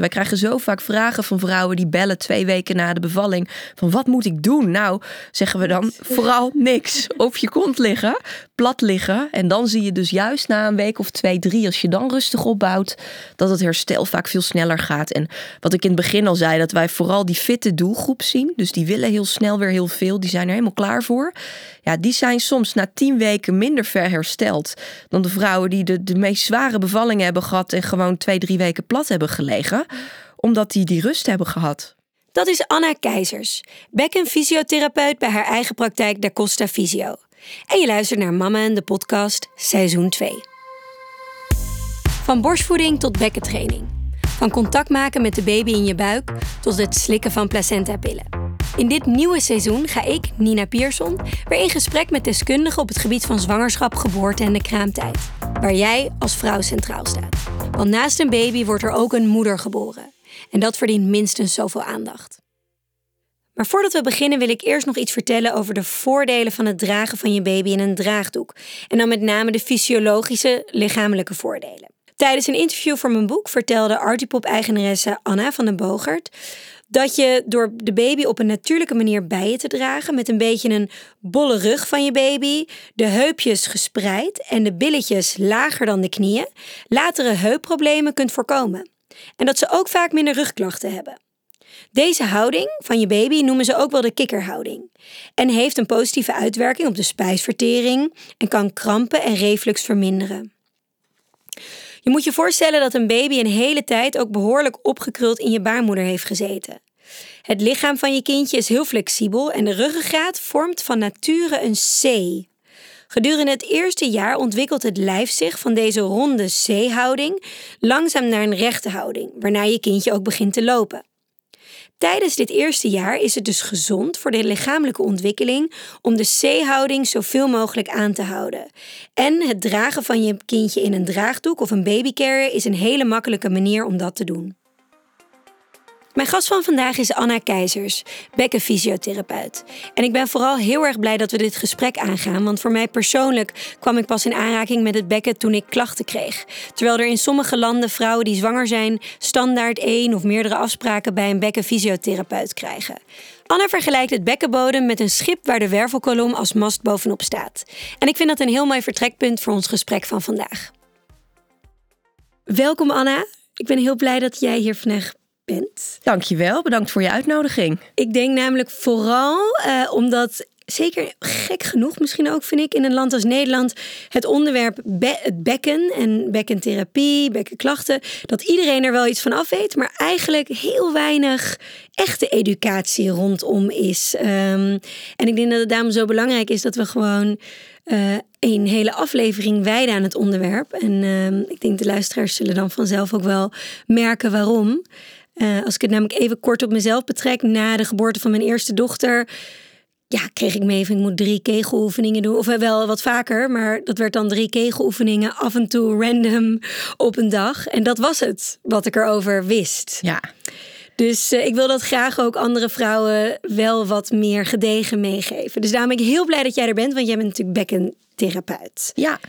Wij krijgen zo vaak vragen van vrouwen die bellen twee weken na de bevalling. Van wat moet ik doen? Nou, zeggen we dan vooral niks. Op je kont liggen, plat liggen. En dan zie je dus juist na een week of twee, drie, als je dan rustig opbouwt, dat het herstel vaak veel sneller gaat. En wat ik in het begin al zei, dat wij vooral die fitte doelgroep zien. Dus die willen heel snel weer heel veel. Die zijn er helemaal klaar voor. Ja, die zijn soms na tien weken minder ver hersteld dan de vrouwen die de, de meest zware bevallingen hebben gehad en gewoon twee, drie weken plat hebben gelegen, omdat die die rust hebben gehad. Dat is Anna Keizers, bekkenfysiotherapeut bij haar eigen praktijk Da Costa Visio. En je luistert naar Mama en de podcast seizoen 2. Van borstvoeding tot bekkentraining. Van contact maken met de baby in je buik tot het slikken van placentapillen. In dit nieuwe seizoen ga ik, Nina Pierson, weer in gesprek met deskundigen op het gebied van zwangerschap, geboorte en de kraamtijd. Waar jij als vrouw centraal staat. Want naast een baby wordt er ook een moeder geboren. En dat verdient minstens zoveel aandacht. Maar voordat we beginnen wil ik eerst nog iets vertellen over de voordelen van het dragen van je baby in een draagdoek. En dan met name de fysiologische, lichamelijke voordelen. Tijdens een interview voor mijn boek vertelde Artipop-eigenaresse Anna van den Bogert dat je door de baby op een natuurlijke manier bij je te dragen, met een beetje een bolle rug van je baby, de heupjes gespreid en de billetjes lager dan de knieën, latere heupproblemen kunt voorkomen. En dat ze ook vaak minder rugklachten hebben. Deze houding van je baby noemen ze ook wel de kikkerhouding en heeft een positieve uitwerking op de spijsvertering en kan krampen en reflux verminderen. Je moet je voorstellen dat een baby een hele tijd ook behoorlijk opgekruld in je baarmoeder heeft gezeten. Het lichaam van je kindje is heel flexibel en de ruggengraat vormt van nature een C. Gedurende het eerste jaar ontwikkelt het lijf zich van deze ronde C-houding langzaam naar een rechte houding, waarna je kindje ook begint te lopen. Tijdens dit eerste jaar is het dus gezond voor de lichamelijke ontwikkeling om de C-houding zoveel mogelijk aan te houden. En het dragen van je kindje in een draagdoek of een babycarrier is een hele makkelijke manier om dat te doen. Mijn gast van vandaag is Anna Keizers, bekkenfysiotherapeut. En ik ben vooral heel erg blij dat we dit gesprek aangaan, want voor mij persoonlijk kwam ik pas in aanraking met het bekken toen ik klachten kreeg. Terwijl er in sommige landen vrouwen die zwanger zijn standaard één of meerdere afspraken bij een bekkenfysiotherapeut krijgen. Anna vergelijkt het bekkenbodem met een schip waar de wervelkolom als mast bovenop staat. En ik vind dat een heel mooi vertrekpunt voor ons gesprek van vandaag. Welkom Anna. Ik ben heel blij dat jij hier vandaag bent. Dankjewel, bedankt voor je uitnodiging. Ik denk namelijk vooral uh, omdat zeker gek genoeg, misschien ook vind ik, in een land als Nederland, het onderwerp het bekken en bekkentherapie, bekkenklachten, dat iedereen er wel iets van af weet, maar eigenlijk heel weinig echte educatie rondom is. Um, en ik denk dat het daarom zo belangrijk is dat we gewoon uh, een hele aflevering wijden aan het onderwerp. En uh, ik denk de luisteraars zullen dan vanzelf ook wel merken waarom. Uh, als ik het namelijk even kort op mezelf betrek, na de geboorte van mijn eerste dochter, ja, kreeg ik mee van ik moet drie kegeloefeningen doen. Of wel wat vaker, maar dat werd dan drie kegeloefeningen af en toe random op een dag. En dat was het wat ik erover wist. Ja. Dus uh, ik wil dat graag ook andere vrouwen wel wat meer gedegen meegeven. Dus daarom ben ik heel blij dat jij er bent, want jij bent natuurlijk bekkentherapeut. Ja.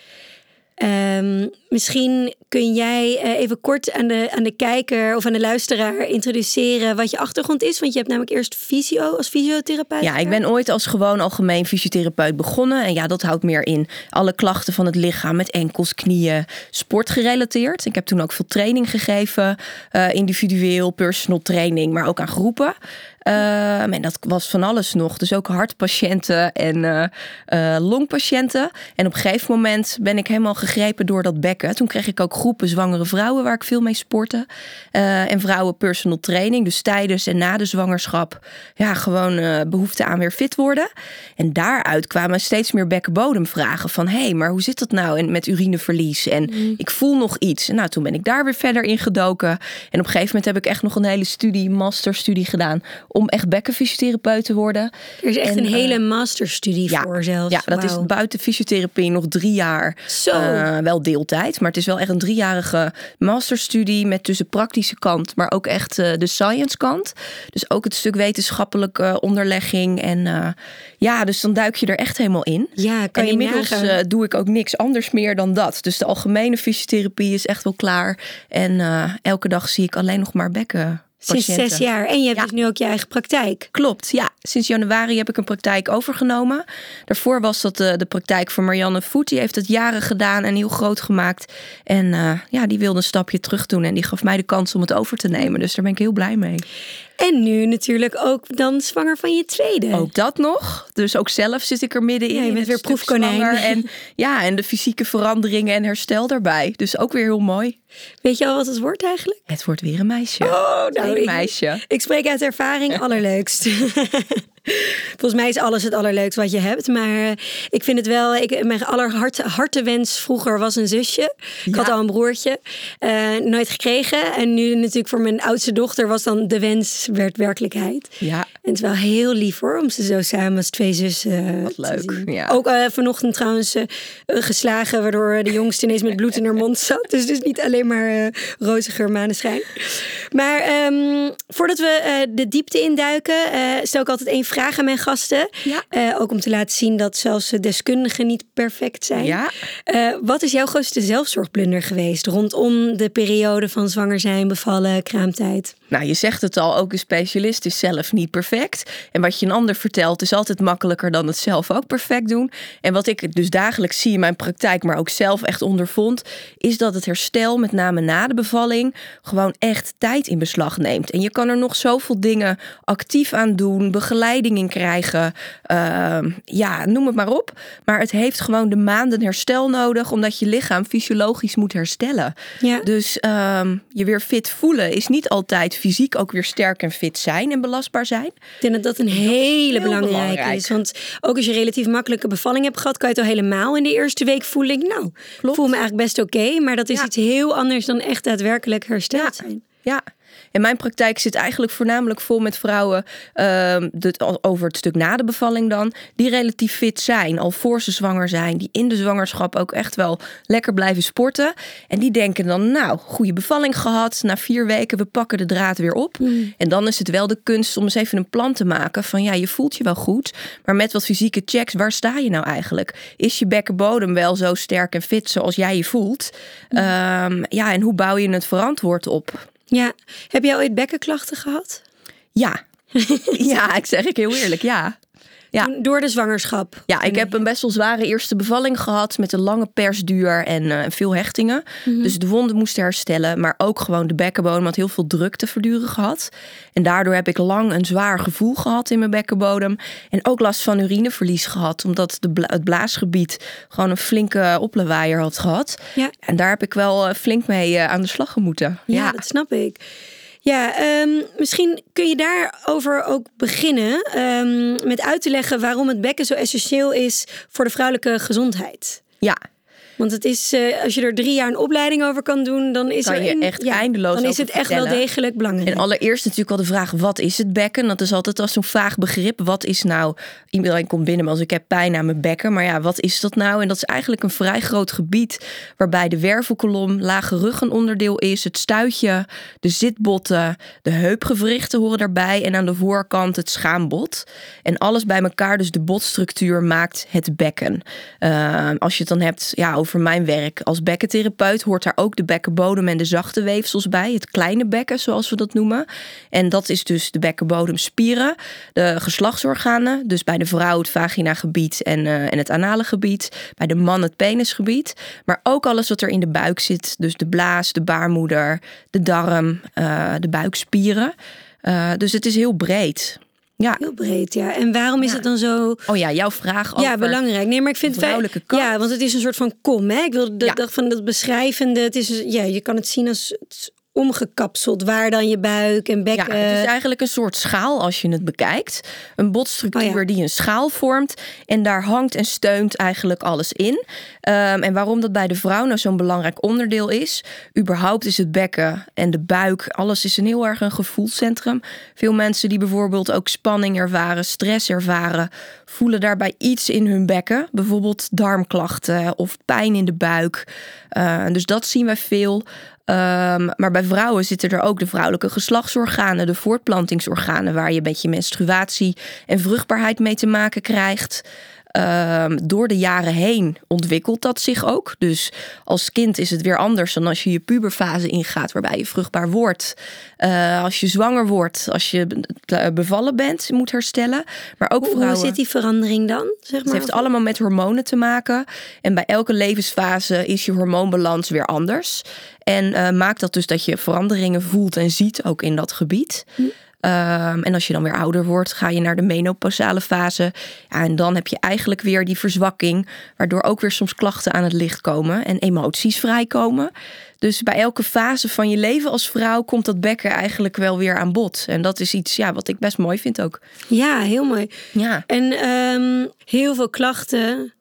Um, misschien kun jij uh, even kort aan de, aan de kijker of aan de luisteraar introduceren wat je achtergrond is. Want je hebt namelijk eerst fysio als fysiotherapeut. Ja, ik ben ooit als gewoon algemeen fysiotherapeut begonnen. En ja, dat houdt meer in alle klachten van het lichaam met enkels, knieën, sport gerelateerd. Ik heb toen ook veel training gegeven, uh, individueel, personal training, maar ook aan groepen. En dat was van alles nog. Dus ook hartpatiënten en uh, longpatiënten. En op een gegeven moment ben ik helemaal gegrepen door dat bekken. Toen kreeg ik ook groepen zwangere vrouwen waar ik veel mee sportte. en vrouwen personal training. Dus tijdens en na de zwangerschap. Ja, gewoon behoefte aan weer fit worden. En daaruit kwamen steeds meer bekkenbodemvragen. Van hé, hey, maar hoe zit dat nou en met urineverlies? En mm. ik voel nog iets. En nou, toen ben ik daar weer verder in gedoken. En op een gegeven moment heb ik echt nog een hele studie, masterstudie gedaan om echt bekkenfysiotherapeut te worden. Er is echt een hele uh, masterstudie voor zelfs. Ja, dat is buiten fysiotherapie nog drie jaar. Zo. Uh, wel deeltijd, maar het is wel echt een driejarige masterstudie met tussen praktische kant, maar ook echt uh, de science kant. Dus ook het stuk wetenschappelijke onderlegging. En ja, dus dan duik je er echt helemaal in. Ja, kan en je inmiddels doe ik ook niks anders meer dan dat. Dus de algemene fysiotherapie is echt wel klaar. En elke dag zie ik alleen nog maar bekken. Sinds zes jaar. En je hebt Ja. dus nu ook je eigen praktijk. Klopt, ja. Sinds januari heb ik een praktijk overgenomen. Daarvoor was dat de, de praktijk van Marianne Voet. Die heeft het jaren gedaan en heel groot gemaakt. En eh, ja, die wilde een stapje terug doen. En die gaf mij de kans om het over te nemen. Dus daar ben ik heel blij mee. En nu natuurlijk ook dan zwanger van je tweede. Ook dat nog. Dus ook zelf zit ik er middenin. Ja, je bent weer proefkonijn. En, ja, en de fysieke veranderingen en herstel daarbij. Dus ook weer heel mooi. Weet je al wat het wordt eigenlijk? Het wordt weer een meisje. Oh, nou, een ik- meisje. Ik spreek uit ervaring, allerleukst. Volgens mij is alles het allerleukst wat je hebt. Maar eh, ik vind het wel... Ik, mijn allerhart, hartewens vroeger was een zusje. Ik Ja. had al een broertje. eh, nooit gekregen. En nu natuurlijk voor mijn oudste dochter was dan de wens werd werkelijkheid. Ja, En het is wel heel lief hoor, om ze zo samen als twee zussen Wat te leuk, zien. ja. Ook eh, vanochtend trouwens eh, eh, geslagen, waardoor de jongste ineens met bloed in haar mond zat. Dus het is niet alleen maar eh roziger maneschijn. Maar ehm, voordat we eh, de diepte induiken, eh, stel ik altijd één vraag aan mijn gasten. Ja. Eh, ook om te laten zien dat zelfs de deskundigen niet perfect zijn. ja. Eh, wat is jouw grootste zelfzorgblunder geweest rondom de periode van zwanger zijn, bevallen, kraamtijd? Nou, je zegt het al, ook een specialist is zelf niet perfect. En wat je een ander vertelt is altijd makkelijker dan het zelf ook perfect doen. En wat ik dus dagelijks zie in mijn praktijk, maar ook zelf echt ondervond, is dat het herstel, met name na de bevalling, gewoon echt tijd in beslag neemt. En je kan er nog zoveel dingen actief aan doen, begeleiding in krijgen. ehm, ja, noem het maar op. Maar het heeft gewoon de maanden herstel nodig, omdat je lichaam fysiologisch moet herstellen. Ja. Dus ehm, je weer fit voelen is niet altijd fysiek ook weer sterk en fit zijn en belastbaar zijn. Ik denk dat dat een hele belangrijke belangrijk. is. Want ook als je relatief makkelijke bevalling hebt gehad, kan je het al helemaal in de eerste week voelen. Ik, nou, Klopt. voel me eigenlijk best oké. maar dat is Ja. iets heel anders dan echt daadwerkelijk hersteld Ja. zijn. Ja. En mijn praktijk zit eigenlijk voornamelijk vol met vrouwen ehm, dit, over het stuk na de bevalling dan, die relatief fit zijn, al voor ze zwanger zijn, die in de zwangerschap ook echt wel lekker blijven sporten. En die denken dan, nou, goede bevalling gehad, na vier weken, we pakken de draad weer op. En dan is het wel de kunst om eens even een plan te maken van, ja, je voelt je wel goed, maar met wat fysieke checks, waar sta je nou eigenlijk? Is je bekkenbodem wel zo sterk en fit zoals jij je voelt? Ehm, ja, en hoe bouw je het verantwoord op? Ja. Heb jij ooit bekkenklachten gehad? Ja. ja, ik zeg ik heel eerlijk, ja. Ja. Door de zwangerschap? Ja, ik heb een best wel zware eerste bevalling gehad met een lange persduur en eh, veel hechtingen. Dus de wonden moesten herstellen, maar ook gewoon de bekkenbodem had heel veel druk te verduren gehad. En daardoor heb ik lang een zwaar gevoel gehad in mijn bekkenbodem. En ook last van urineverlies gehad, omdat de bla- het blaasgebied gewoon een flinke oplawaaier had gehad. Ja. En daar heb ik wel eh, flink mee eh, aan de slag gemoeten. Ja, dat snap ik. Ja, ehm, misschien kun je daarover ook beginnen ehm, met uit te leggen waarom het bekken zo essentieel is voor de vrouwelijke gezondheid. ja. Want het is, eh, als je er drie jaar een opleiding over kan doen, dan is Kan er je een- echt eindeloos Dan is het echt wel degelijk belangrijk. En allereerst natuurlijk al de vraag, wat is het bekken? Dat is altijd als zo'n vaag begrip. Wat is nou, iedereen komt binnen maar als ik heb pijn aan mijn bekken. Maar ja, wat is dat nou? En dat is eigenlijk een vrij groot gebied waarbij de wervelkolom, lage rug een onderdeel is. Het stuitje, de zitbotten, de heupgewrichten horen daarbij. En aan de voorkant het schaambod. En alles bij elkaar, dus de botstructuur maakt het bekken. Uh, als je het dan hebt ja, over mijn werk als bekkentherapeut, hoort daar ook de bekkenbodem en de zachte weefsels bij. Het kleine bekken, zoals we dat noemen. En dat is dus de bekkenbodemspieren, de geslachtsorganen. Dus bij de vrouw het vaginagebied en, uh, en het anale gebied. Bij de man het penisgebied. Maar ook alles wat er in de buik zit. Dus de blaas, de baarmoeder, de darm, uh, de buikspieren. Uh, dus het is heel breed. Ja. Heel breed, ja. En waarom is Ja. het dan zo... Oh ja, jouw vraag over Ja, belangrijk. Nee, maar ik vind vrouwelijke kant. Ja, want het is een soort van kom. Hè? Ik wil de Ja. dag van dat beschrijvende. Het is, ja, je kan het zien als het omgekapseld, waar dan je buik en bekken. Ja, het is eigenlijk een soort schaal als je het bekijkt. Een botstructuur Oh ja. die een schaal vormt. En daar hangt en steunt eigenlijk alles in. Ehm, en waarom dat bij de vrouw nou zo'n belangrijk onderdeel is. Überhaupt is het bekken en de buik, alles is een heel erg een gevoelscentrum. Veel mensen die bijvoorbeeld ook spanning ervaren, stress ervaren, voelen daarbij iets in hun bekken. Bijvoorbeeld darmklachten of pijn in de buik. Eh, dus dat zien wij veel. Ehm, maar bij vrouwen zitten er ook de vrouwelijke geslachtsorganen, de voortplantingsorganen, waar je met je menstruatie en vruchtbaarheid mee te maken krijgt. Ehm, door de jaren heen ontwikkelt dat zich ook. Dus als kind is het weer anders dan als je je puberfase ingaat, waarbij je vruchtbaar wordt. Eh, als je zwanger wordt, als je be- bevallen bent, moet herstellen. Maar ook Hoe, hoe vrouwen. zit die verandering dan? Zeg Het maar? heeft allemaal met hormonen te maken. En bij elke levensfase is je hormoonbalans weer anders. En eh, maakt dat dus dat je veranderingen voelt en ziet ook in dat gebied. Ehm, en als je dan weer ouder wordt, ga je naar de menopausale fase. Ja, en dan heb je eigenlijk weer die verzwakking, waardoor ook weer soms klachten aan het licht komen en emoties vrijkomen. Dus bij elke fase van je leven als vrouw komt dat bekken eigenlijk wel weer aan bod. En dat is iets ja, wat ik best mooi vind ook. Ja, heel mooi. Ja. En ehm, heel veel klachten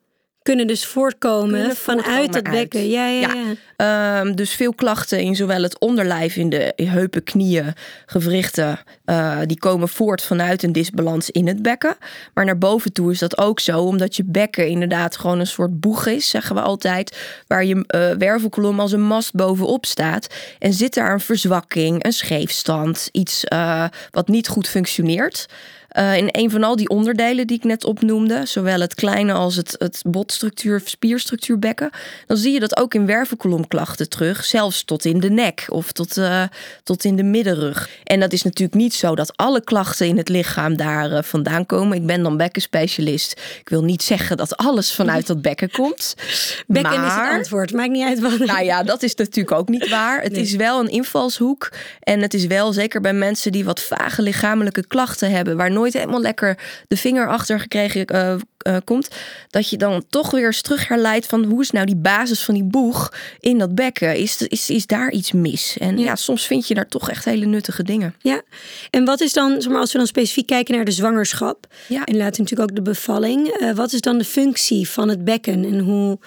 kunnen dus voortkomen Kunnen vanuit het bekken. ja, ja. Ja. Ehm, dus veel klachten in zowel het onderlijf, in de heupen, knieën, gewrichten, eh, die komen voort vanuit een disbalans in het bekken. Maar naar boven toe is dat ook zo, omdat je bekken inderdaad gewoon een soort boeg is, zeggen we altijd, waar je eh, wervelkolom als een mast bovenop staat. En zit daar een verzwakking, een scheefstand, iets eh, wat niet goed functioneert. Eh, in een van al die onderdelen die ik net opnoemde, zowel het kleine als het, het botstructuur, spierstructuur bekken, dan zie je dat ook in wervelkolomklachten terug, zelfs tot in de nek of tot, eh, tot in de middenrug. En dat is natuurlijk niet zo dat alle klachten in het lichaam daar eh, vandaan komen. Ik ben dan bekkenspecialist. Ik wil niet zeggen dat alles vanuit dat bekken komt. Bekken is het antwoord. Maakt niet uit wat. nou ja, dat is natuurlijk ook niet waar. Het Nee. is wel een invalshoek. En het is wel zeker bij mensen die wat vage lichamelijke klachten hebben, waar nooit helemaal lekker de vinger achter gekregen eh, eh, komt, dat je dan toch weer eens terug herleidt van hoe is nou die basis van die boeg in dat bekken? Is, is, is daar iets mis? En ja. Ja. soms vind je daar toch echt hele nuttige dingen. Ja, en wat is dan, zeg maar, als we dan specifiek kijken naar de zwangerschap Ja. en later natuurlijk ook de bevalling, eh, wat is dan de functie van het bekken en hoe,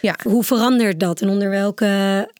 Ja. hoe verandert dat en onder welke,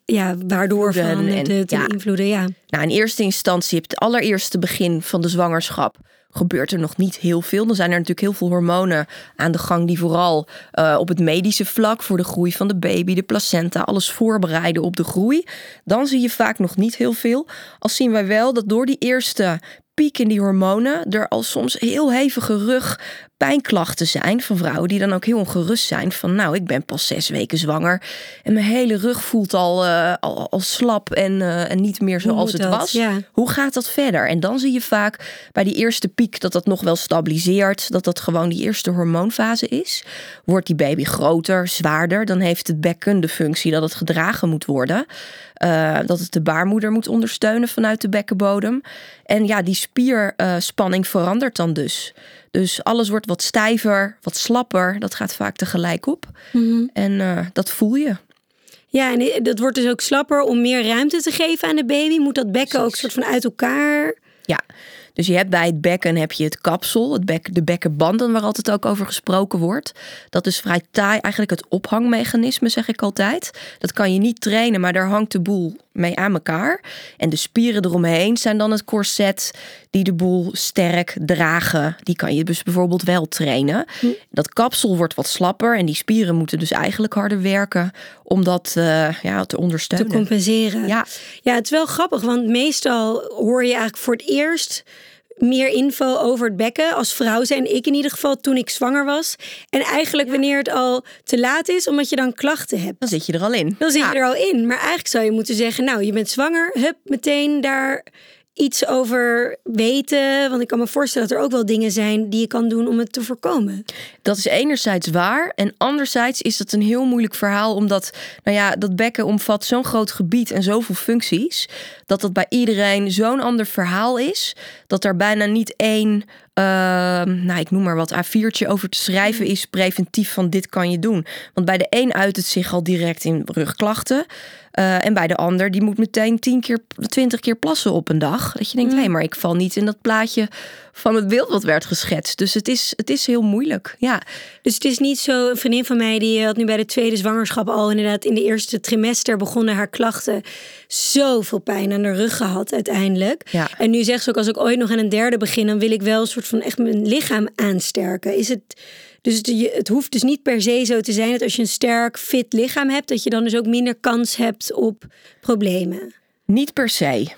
ja, waardoor en- het en ja. invloeden? Ja. Nou, in eerste instantie, op het allereerste begin van de zwangerschap, gebeurt er nog niet heel veel. Dan zijn er natuurlijk heel veel hormonen aan de gang die vooral eh, op het medische vlak voor de groei van de baby, de placenta, alles voorbereiden op de groei. Dan zie je vaak nog niet heel veel. Al zien wij wel dat door die eerste piek in die hormonen er al soms heel hevige rugpijnklachten zijn van vrouwen die dan ook heel ongerust zijn van nou ik ben pas zes weken zwanger en mijn hele rug voelt al, eh, al, al slap en, eh, en niet meer zoals het dat? was. Ja. Hoe gaat dat verder? En dan zie je vaak bij die eerste piek dat dat nog wel stabiliseert. Dat dat gewoon die eerste hormoonfase is. Wordt die baby groter, zwaarder, dan heeft het bekken de functie dat het gedragen moet worden. Eh, dat het de baarmoeder moet ondersteunen vanuit de bekkenbodem. En ja, die spierspanning verandert dan dus. Dus alles wordt wat stijver, wat slapper. Dat gaat vaak tegelijk op. En eh, dat voel je. Ja, en dat wordt dus ook slapper om meer ruimte te geven aan de baby. Moet dat bekken ook Precies. soort van uit elkaar? Ja, dus je hebt bij het bekken heb je het kapsel, het bek, de bekkenbanden waar altijd ook over gesproken wordt. Dat is vrij taai, eigenlijk het ophangmechanisme zeg ik altijd. Dat kan je niet trainen, maar daar hangt de boel mee aan elkaar. En de spieren eromheen zijn dan het corset die de boel sterk dragen. Die kan je dus bijvoorbeeld wel trainen. Dat kapsel wordt wat slapper en die spieren moeten dus eigenlijk harder werken om dat eh, ja, te Te ondersteunen. compenseren. Ja. Ja, het is wel grappig, want meestal hoor je eigenlijk voor het eerst meer info over het bekken als vrouw zijn. Ik in ieder geval toen ik zwanger was. En eigenlijk wanneer het al te laat is, omdat je dan klachten hebt. Dan zit je er al in. Dan zit Ja. je er al in. Maar eigenlijk zou je moeten zeggen, nou, je bent zwanger. Hup, meteen daar iets over weten. Want ik kan me voorstellen dat er ook wel dingen zijn die je kan doen om het te voorkomen. Dat is enerzijds waar. En anderzijds is het een heel moeilijk verhaal. Omdat nou ja, dat bekken omvat zo'n groot gebied en zoveel functies. Dat dat bij iedereen zo'n ander verhaal is. Dat er bijna niet één Ehm, nou, ik noem maar wat, A4'tje over te schrijven is preventief van dit kan je doen. Want bij de een uit het zich al direct in rugklachten. Uh, en bij de ander, die moet meteen 10 keer, 20 keer plassen op een dag. Dat je denkt, hé, mm. hey, maar ik val niet in dat plaatje van het beeld wat werd geschetst. Dus het is, het is heel moeilijk. Ja. Dus het is niet zo, een vriendin van mij, die had nu bij de tweede zwangerschap al inderdaad in de eerste trimester begonnen haar klachten. Zoveel pijn aan de rug gehad uiteindelijk. Ja. En nu zegt ze ook, als ik ooit nog aan een derde begin, dan wil ik wel een soort van echt mijn lichaam aansterken. Is het dus het, het, hoeft dus niet per se zo te zijn dat als je een sterk, fit lichaam hebt, dat je dan dus ook minder kans hebt op problemen. Niet per se.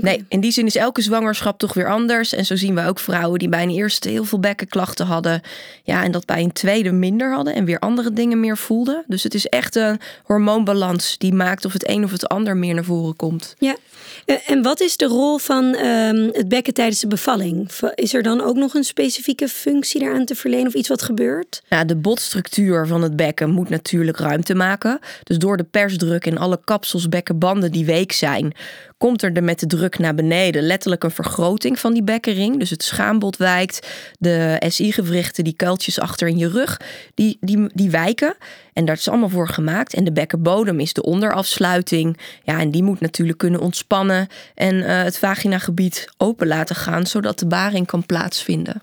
Nee, in die zin is elke zwangerschap toch weer anders. En zo zien we ook vrouwen die bij een eerste heel veel bekkenklachten hadden. Ja, en dat bij een tweede minder hadden en weer andere dingen meer voelden. Dus het is echt een hormoonbalans die maakt of het een of het ander meer naar voren komt. Ja, eh, en wat is de rol van ehm, het bekken tijdens de bevalling? Is er dan ook nog een specifieke functie daaraan te verlenen of iets wat gebeurt? Ja, de botstructuur van het bekken moet natuurlijk ruimte maken. Dus door de persdruk in alle kapsels, bekkenbanden die week zijn, komt er de, met de druk naar beneden letterlijk een vergroting van die bekkenring. Dus het schaambod wijkt, de SI-gewrichten, die kuiltjes achter in je rug, die, die, die wijken. En daar is allemaal voor gemaakt. En de bekkenbodem is de onderafsluiting. Ja, en die moet natuurlijk kunnen ontspannen en uh, het vaginagebied open laten gaan, zodat de baring kan plaatsvinden.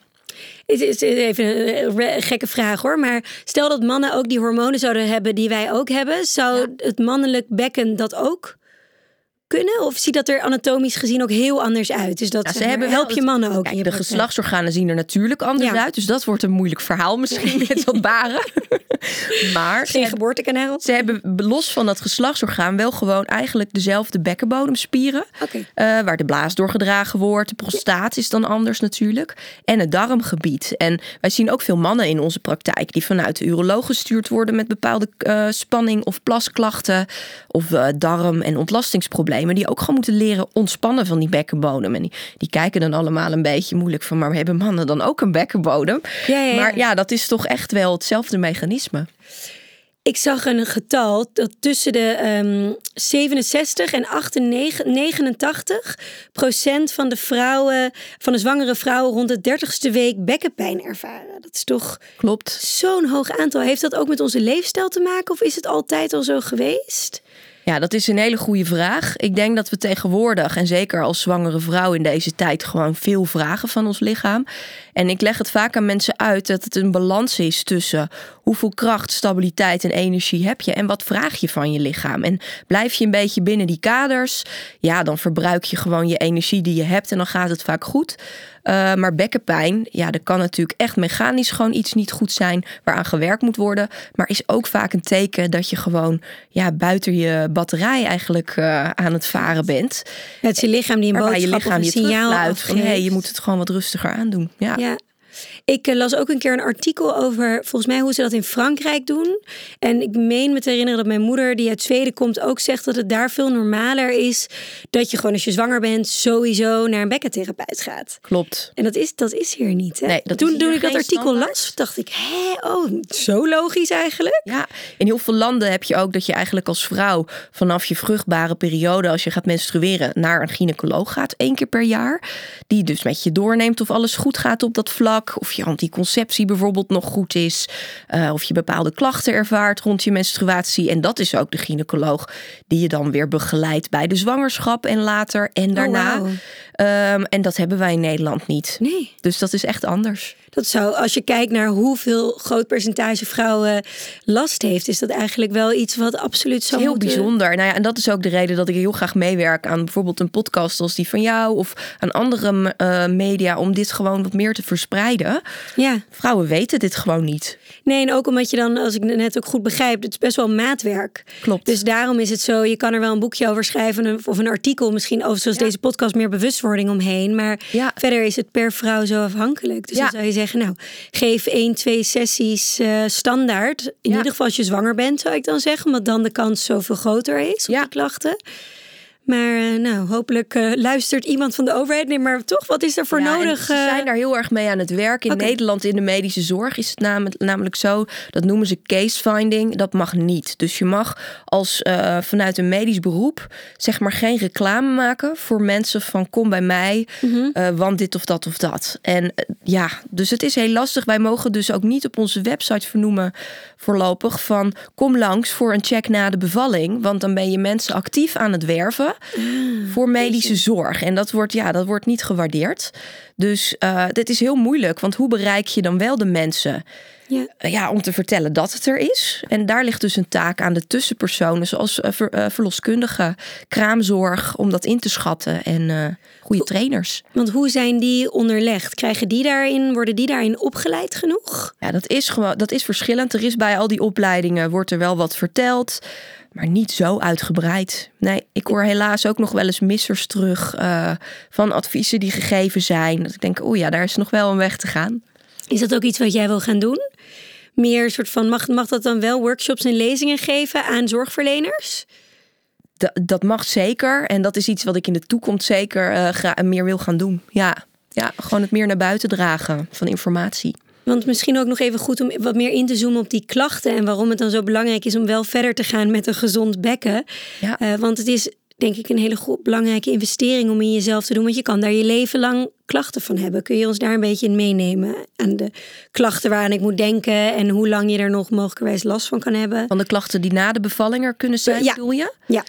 Het is even een gekke vraag hoor. Maar stel dat mannen ook die hormonen zouden hebben die wij ook hebben. Zou het mannelijk bekken dat ook kunnen? Of ziet dat er anatomisch gezien ook heel anders uit? Dus dat ze hebben help je mannen ook. Kijk, de geslachtsorganen zien er natuurlijk anders uit. Dus dat wordt een moeilijk verhaal misschien met wat baren. maar geen geboortekanaal. Ze hebben los van dat geslachtsorgaan wel gewoon eigenlijk dezelfde bekkenbodemspieren. Okay. Uh, waar de blaas doorgedragen wordt. De prostaat is dan anders natuurlijk. En het darmgebied. En wij zien ook veel mannen in onze praktijk die vanuit de uroloog gestuurd worden met bepaalde uh, spanning of plasklachten of uh, darm- en ontlastingsproblemen die ook gewoon moeten leren ontspannen van die bekkenbodem. En die, die kijken dan allemaal een beetje moeilijk van, maar hebben mannen dan ook een bekkenbodem? Ja, ja, Maar ja, dat is toch echt wel hetzelfde mechanisme. Ik zag een getal dat tussen de um, 67 en 88, 89 procent van de vrouwen, van de zwangere vrouwen rond de 30ste week bekkenpijn ervaren. Dat is toch Klopt. zo'n hoog aantal. Heeft dat ook met onze leefstijl te maken of is het altijd al zo geweest? Ja, dat is een hele goede vraag. Ik denk dat we tegenwoordig, en zeker als zwangere vrouw in deze tijd, gewoon veel vragen van ons lichaam. En ik leg het vaak aan mensen uit dat het een balans is tussen hoeveel kracht, stabiliteit en energie heb je en wat vraag je van je lichaam. En blijf je een beetje binnen die kaders, ja, dan verbruik je gewoon je energie die je hebt en dan gaat het vaak goed. Uh, maar bekkenpijn, ja, dat kan natuurlijk echt mechanisch gewoon iets niet goed zijn waaraan gewerkt moet worden. Maar is ook vaak een teken dat je gewoon ja, buiten je batterij eigenlijk uh, aan het varen bent. Het is je lichaam die een boodschap je lichaam of een signaal afgeeft. Van, hey, je moet het gewoon wat rustiger aandoen. Ja. ja. Ik eh, las ook een keer een artikel over, volgens mij, hoe ze dat in Frankrijk doen. En ik meen me te herinneren dat mijn moeder, die uit Zweden komt, ook zegt dat het daar veel normaler is. Dat je gewoon als je zwanger bent, sowieso naar een bekkentherapeut gaat. Klopt. En dat is, dat is hier niet. Hè? Nee, dat toen, toen ik dat artikel las, dacht ik, hé, oh, zo logisch eigenlijk. Ja, in heel veel landen heb je ook dat je eigenlijk als vrouw vanaf je vruchtbare periode, als je gaat menstrueren, naar een gynaecoloog gaat, één keer per jaar. Die dus met je doorneemt of alles goed gaat op dat vlak. Of je anticonceptie bijvoorbeeld nog goed is. Uh, of je bepaalde klachten ervaart rond je menstruatie. En dat is ook de gynaecoloog die je dan weer begeleidt bij de zwangerschap en later en oh, daarna. Oh, um, en dat hebben wij in Nederland niet. Nee. Dus dat is echt anders. Dat zou, als je kijkt naar hoeveel groot percentage vrouwen last heeft, is dat eigenlijk wel iets wat absoluut zo heel bijzonder. Nou ja, en dat is ook de reden dat ik heel graag meewerk aan bijvoorbeeld een podcast als die van jou of aan andere uh, media om dit gewoon wat meer te verspreiden. Ja. Vrouwen weten dit gewoon niet. Nee, en ook omdat je dan, als ik net ook goed begrijp, het is best wel maatwerk. Klopt. Dus daarom is het zo, je kan er wel een boekje over schrijven of een artikel misschien over zoals deze podcast meer bewustwording omheen, maar ja. verder is het per vrouw zo afhankelijk. Dus ja. dan zou je zeggen nou, geef één, twee sessies uh, standaard. In ieder geval als je zwanger bent, zou ik dan zeggen. Omdat dan de kans zoveel groter is op ja. de klachten. Maar uh, nou, hopelijk uh, luistert iemand van de overheid. Nee, maar toch, wat is er voor ja, nodig? Ze zijn daar heel erg mee aan het werk. In okay. Nederland in de medische zorg is het namelijk, namelijk zo. Dat noemen ze case finding. Dat mag niet. Dus je mag als uh, vanuit een medisch beroep zeg maar geen reclame maken voor mensen van kom bij mij, mm -hmm. want dit of dat of dat. En ja, dus het is heel lastig. Wij mogen dus ook niet op onze website vernoemen voorlopig van kom langs voor een check na de bevalling. Want dan ben je mensen actief aan het werven voor medische zorg. En dat wordt, ja, dat wordt niet gewaardeerd. Dus uh, dit is heel moeilijk. Want hoe bereik je dan wel de mensen? Ja. Uh, ja, om te vertellen dat het er is. En daar ligt dus een taak aan de tussenpersonen, zoals uh, ver, verloskundigen, kraamzorg, om dat in te schatten. En goede trainers. Want hoe zijn die onderlegd? Krijgen die daarin, worden die daarin opgeleid genoeg? Ja, dat is gewoon, dat is verschillend. Er is bij al die opleidingen wordt er wel wat verteld maar niet zo uitgebreid. Nee, ik hoor helaas ook nog wel eens missers terug uh, van adviezen die gegeven zijn. Dat ik denk, oh ja, daar is nog wel een weg te gaan. Is dat ook iets wat jij wil gaan doen? Meer soort van, mag, mag dat dan wel workshops en lezingen geven aan zorgverleners? D dat mag zeker. En dat is iets wat ik in de toekomst zeker uh, meer wil gaan doen. Ja. ja, gewoon het meer naar buiten dragen van informatie. Want misschien ook nog even goed om wat meer in te zoomen op die klachten en waarom het dan zo belangrijk is om wel verder te gaan met een gezond bekken. Ja. Uh, want het is denk ik een hele goed, belangrijke investering om in jezelf te doen, want je kan daar je leven lang klachten van hebben. Kun je ons daar een beetje in meenemen aan de klachten waaraan ik moet denken en hoe lang je er nog mogelijkerwijs last van kan hebben? Van de klachten die na de bevalling er kunnen zijn, ja. bedoel je? Ja.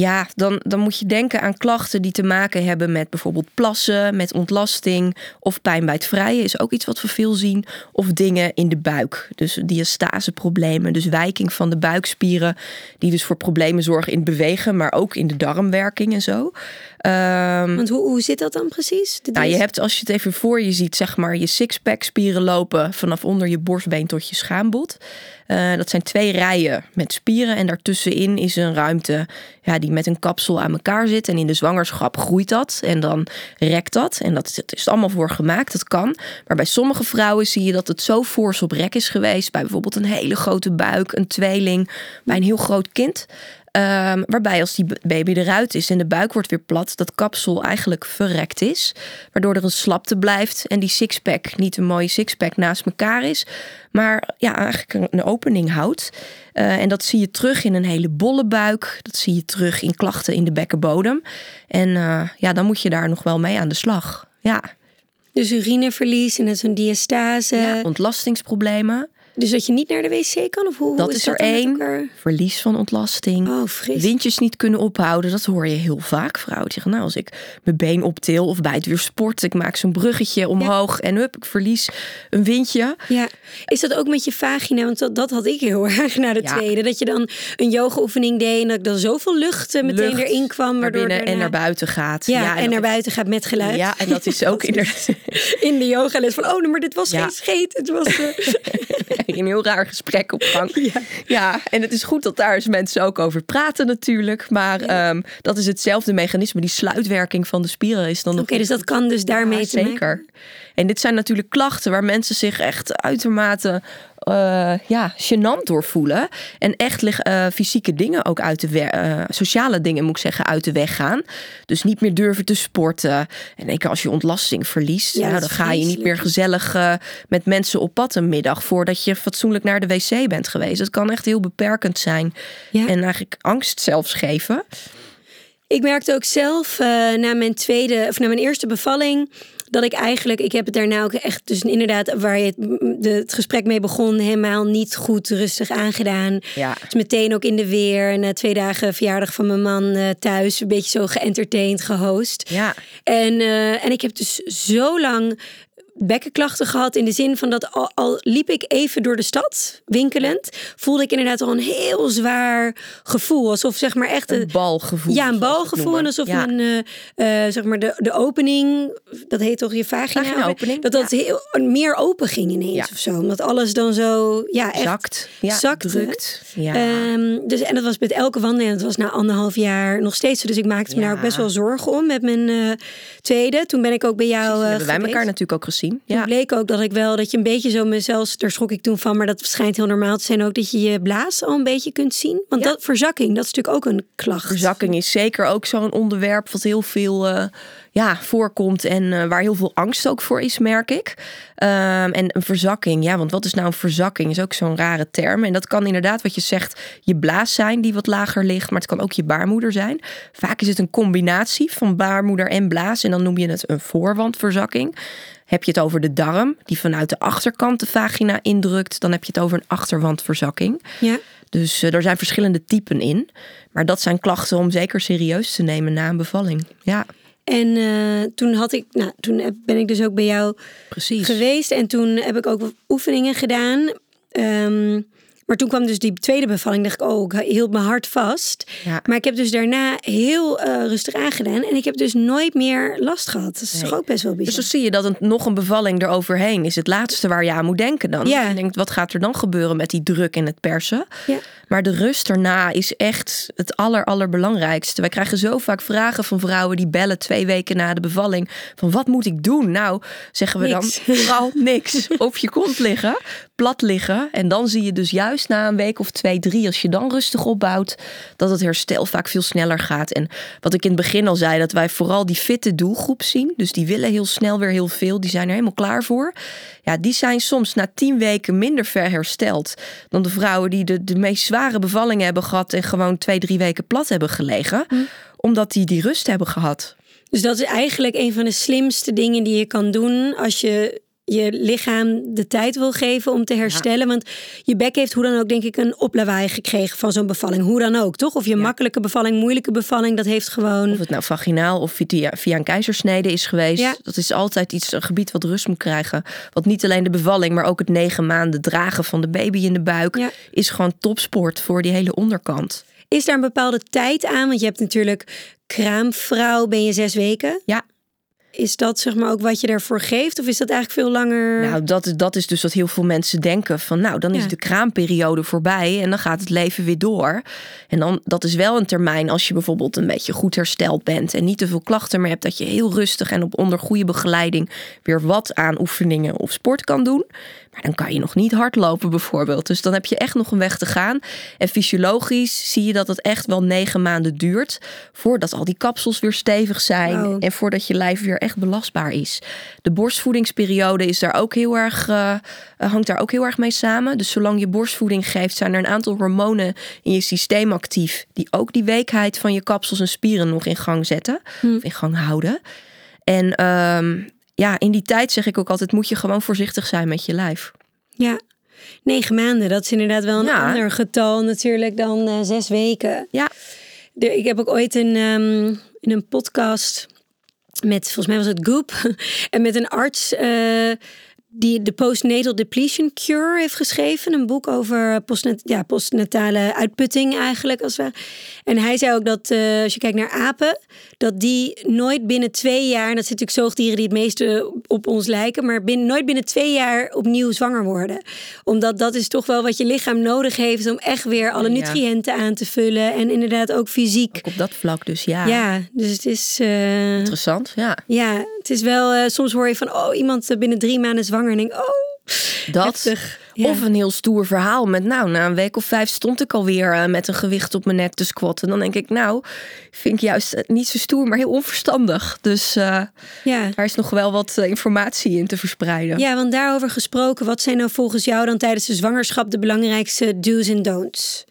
Ja, dan, dan moet je denken aan klachten die te maken hebben met bijvoorbeeld plassen, met ontlasting of pijn bij het vrije is ook iets wat we veel zien. Of dingen in de buik, dus diastaseproblemen, dus wijking van de buikspieren, die dus voor problemen zorgen in het bewegen, maar ook in de darmwerking en zo. Um, Want hoe, hoe zit dat dan precies? Nou, je hebt als je het even voor je ziet, zeg maar je sixpack spieren lopen vanaf onder je borstbeen tot je schaambod. Uh, dat zijn twee rijen met spieren en daartussenin is een ruimte ja, die met een kapsel aan elkaar zit. En in de zwangerschap groeit dat en dan rekt dat. En dat is allemaal voor gemaakt, dat kan. Maar bij sommige vrouwen zie je dat het zo fors op rek is geweest. Bij bijvoorbeeld een hele grote buik, een tweeling, bij een heel groot kind. Um, waarbij als die baby eruit is en de buik wordt weer plat, dat kapsel eigenlijk verrekt is. Waardoor er een slapte blijft en die sixpack niet een mooie sixpack naast elkaar is. Maar ja, eigenlijk een opening houdt. Uh, en dat zie je terug in een hele bolle buik. Dat zie je terug in klachten in de bekkenbodem. En uh, ja, dan moet je daar nog wel mee aan de slag. Ja. Dus urineverlies en zo'n diastase. Ja, ontlastingsproblemen. Dus dat je niet naar de wc kan? Of hoe, dat hoe is, er één. Verlies van ontlasting. Oh, fris. Windjes niet kunnen ophouden. Dat hoor je heel vaak. Vrouwen zeggen, nou, als ik mijn been optil of bij het weer sport, ik maak zo'n bruggetje omhoog ja. en hup, ik verlies een windje. Ja. Is dat ook met je vagina? Want dat, dat had ik heel erg na de ja. tweede. Dat je dan een yoga-oefening deed en dat ik dan zoveel lucht meteen lucht erin kwam. Waardoor naar en naar buiten gaat. Ja, ja en, en naar buiten gaat met geluid. Ja, en dat is ook in de, in de yogales van, oh, maar dit was geen scheet. Het was... Uh... een heel raar gesprek op gang. Ja. ja, en het is goed dat daar eens mensen ook over praten natuurlijk. Maar ja. um, dat is hetzelfde mechanisme. Die sluitwerking van de spieren is dan Oké, okay, dus dat kan dus daarmee ja, Zeker. En dit zijn natuurlijk klachten waar mensen zich echt uitermate uh, ja, gênant door voelen. En echt uh, fysieke dingen ook uit de weg, uh, sociale dingen moet ik zeggen, uit de weg gaan. Dus niet meer durven te sporten. En denk als je ontlasting verliest, ja, nou, dan ga je niet meer gezellig met mensen op pad een middag voordat je fatsoenlijk naar de wc bent geweest. Dat kan echt heel beperkend zijn. Ja. En eigenlijk angst zelfs geven. Ik merkte ook zelf na mijn tweede of na mijn eerste bevalling dat ik eigenlijk, ik heb het daarna ook echt, dus inderdaad, waar je het, de, het gesprek mee begon, helemaal niet goed rustig aangedaan. Ja. Dus meteen ook in de weer. Na twee dagen verjaardag van mijn man uh, thuis, een beetje zo geëntertained, gehost. Ja. En, uh, en ik heb dus zo lang bekkenklachten gehad. In de zin van dat al, al, liep ik even door de stad, winkelend, voelde ik inderdaad al een heel zwaar gevoel. Alsof zeg maar echt een balgevoel. Ja, een balgevoel. En alsof ja. een, uh, uh, zeg maar de, de opening, dat heet toch je vagina? vagina opening. Dat dat ja. heel, meer open ging ineens ja. of zo. Omdat alles dan zo, ja, echt zakt. Ja, zakte. drukt. Ja. Um, dus, en dat was met elke wandeling. Het was na anderhalf jaar nog steeds zo. Dus ik maakte me daar ook best wel zorgen om met mijn uh, tweede. Toen ben ik ook bij jou. Precies, hebben wij elkaar natuurlijk ook gezien. Toen Ja. bleek ook dat ik wel, dat je een beetje zo mezelf, daar schrok ik toen van, maar dat schijnt heel normaal te zijn ook, dat je je blaas al een beetje kunt zien. Want Ja. dat verzakking, dat is natuurlijk ook een klacht. Verzakking is zeker ook zo'n onderwerp wat heel veel eh, ja, voorkomt en eh, waar heel veel angst ook voor is, merk ik. Ehm, en een verzakking, ja, want wat is nou een verzakking? Is ook zo'n rare term. En dat kan inderdaad, wat je zegt, je blaas zijn die wat lager ligt, maar het kan ook je baarmoeder zijn. Vaak is het een combinatie van baarmoeder en blaas en dan noem je het een voorwandverzakking. Heb je het over de darm, die vanuit de achterkant de vagina indrukt, dan heb je het over een achterwandverzakking. Ja. Dus eh, er zijn verschillende typen in. Maar dat zijn klachten om zeker serieus te nemen na een bevalling. Ja, En eh, toen had ik, nou, toen ben ik dus ook bij jou precies. geweest en toen heb ik ook oefeningen gedaan. Ehm, maar toen kwam dus die tweede bevalling, dacht ik, oh, ik hield mijn hart vast. Ja. Maar ik heb dus daarna heel eh, rustig aangedaan en ik heb dus nooit meer last gehad. Dat is Nee. toch ook best wel Dus bizar. dan zie je dat een, nog een bevalling eroverheen is het laatste waar je aan moet denken dan. Ja. Je denkt, wat gaat er dan gebeuren met die druk en het persen? Ja. Maar de rust erna is echt het aller, allerbelangrijkste. Wij krijgen zo vaak vragen van vrouwen die bellen twee weken na de bevalling. Van wat moet ik doen? Nou, zeggen we Niks. dan vooral niks. Op je kont liggen, plat liggen. En dan zie je dus juist na een week of twee, drie, als je dan rustig opbouwt, dat het herstel vaak veel sneller gaat. En wat ik in het begin al zei, dat wij vooral die fitte doelgroep zien. Dus die willen heel snel weer heel veel. Die zijn er helemaal klaar voor. Ja, die zijn soms na tien weken minder ver hersteld dan de vrouwen die de, de meest zware bevallingen hebben gehad en gewoon twee, drie weken plat hebben gelegen. Omdat die die rust hebben gehad. Dus dat is eigenlijk een van de slimste dingen die je kan doen als je je lichaam de tijd wil geven om te herstellen. Want je bek heeft hoe dan ook denk ik een oplawaai gekregen van zo'n bevalling. Hoe dan ook, toch? Of je makkelijke bevalling, moeilijke bevalling, dat heeft gewoon... Of het nou vaginaal of via, via een keizersnede is geweest. Ja. Dat is altijd iets, een gebied wat rust moet krijgen. Want niet alleen de bevalling, maar ook het negen maanden dragen van de baby in de buik. Is gewoon topsport voor die hele onderkant. Is daar een bepaalde tijd aan? Want je hebt natuurlijk kraamvrouw, ben je zes weken. Ja, Is dat zeg maar ook wat je daarvoor geeft? Of is dat eigenlijk veel langer? Nou, dat, dat is dus wat heel veel mensen denken. Van nou, dan is Ja. de kraamperiode voorbij en dan gaat het leven weer door. En dan, dat is wel een termijn als je bijvoorbeeld een beetje goed hersteld bent en niet te veel klachten meer hebt, dat je heel rustig en op onder goede begeleiding weer wat aan oefeningen of sport kan doen. Maar dan kan je nog niet hardlopen bijvoorbeeld. Dus dan heb je echt nog een weg te gaan. En fysiologisch zie je dat het echt wel negen maanden duurt voordat al die kapsels weer stevig zijn Wauw. en voordat je lijf weer echt belastbaar is. De borstvoedingsperiode is daar ook heel erg, eh, eh, hangt daar ook heel erg mee samen. Dus zolang je borstvoeding geeft, zijn er een aantal hormonen in je systeem actief. Die ook die weekheid van je kapsels en spieren nog in gang zetten. Of in gang houden. En ehm, ja, in die tijd zeg ik ook altijd, moet je gewoon voorzichtig zijn met je lijf. Ja, negen maanden. Dat is inderdaad wel een Ja. ander getal natuurlijk dan eh, zes weken. Ja, De, ik heb ook ooit een, ehm, in een podcast met, volgens mij was het Goop, en met een arts eh, die de Postnatal Depletion Cure heeft geschreven. Een boek over postnat ja, postnatale uitputting eigenlijk. Als we. En hij zei ook dat eh, als je kijkt naar apen, dat die nooit binnen twee jaar, en dat zijn natuurlijk zoogdieren die het meeste op ons lijken, maar binnen, nooit binnen twee jaar opnieuw zwanger worden. Omdat dat is toch wel wat je lichaam nodig heeft om echt weer alle nutriënten aan te vullen. En inderdaad ook fysiek. ook op dat vlak dus, ja. Ja, dus het is. eh, Interessant, ja. ja, het is wel. eh, soms hoor je van, oh, iemand eh, binnen drie maanden zwanger. En denk, oh, Dat. Ja. Of een heel stoer verhaal met, nou, na een week of vijf stond ik alweer eh, met een gewicht op mijn nek te squatten. Dan denk ik, nou, vind ik juist niet zo stoer, maar heel onverstandig. Dus ja. daar is nog wel wat informatie in te verspreiden. ja, want daarover gesproken, wat zijn nou volgens jou dan tijdens de zwangerschap de belangrijkste do's en don'ts?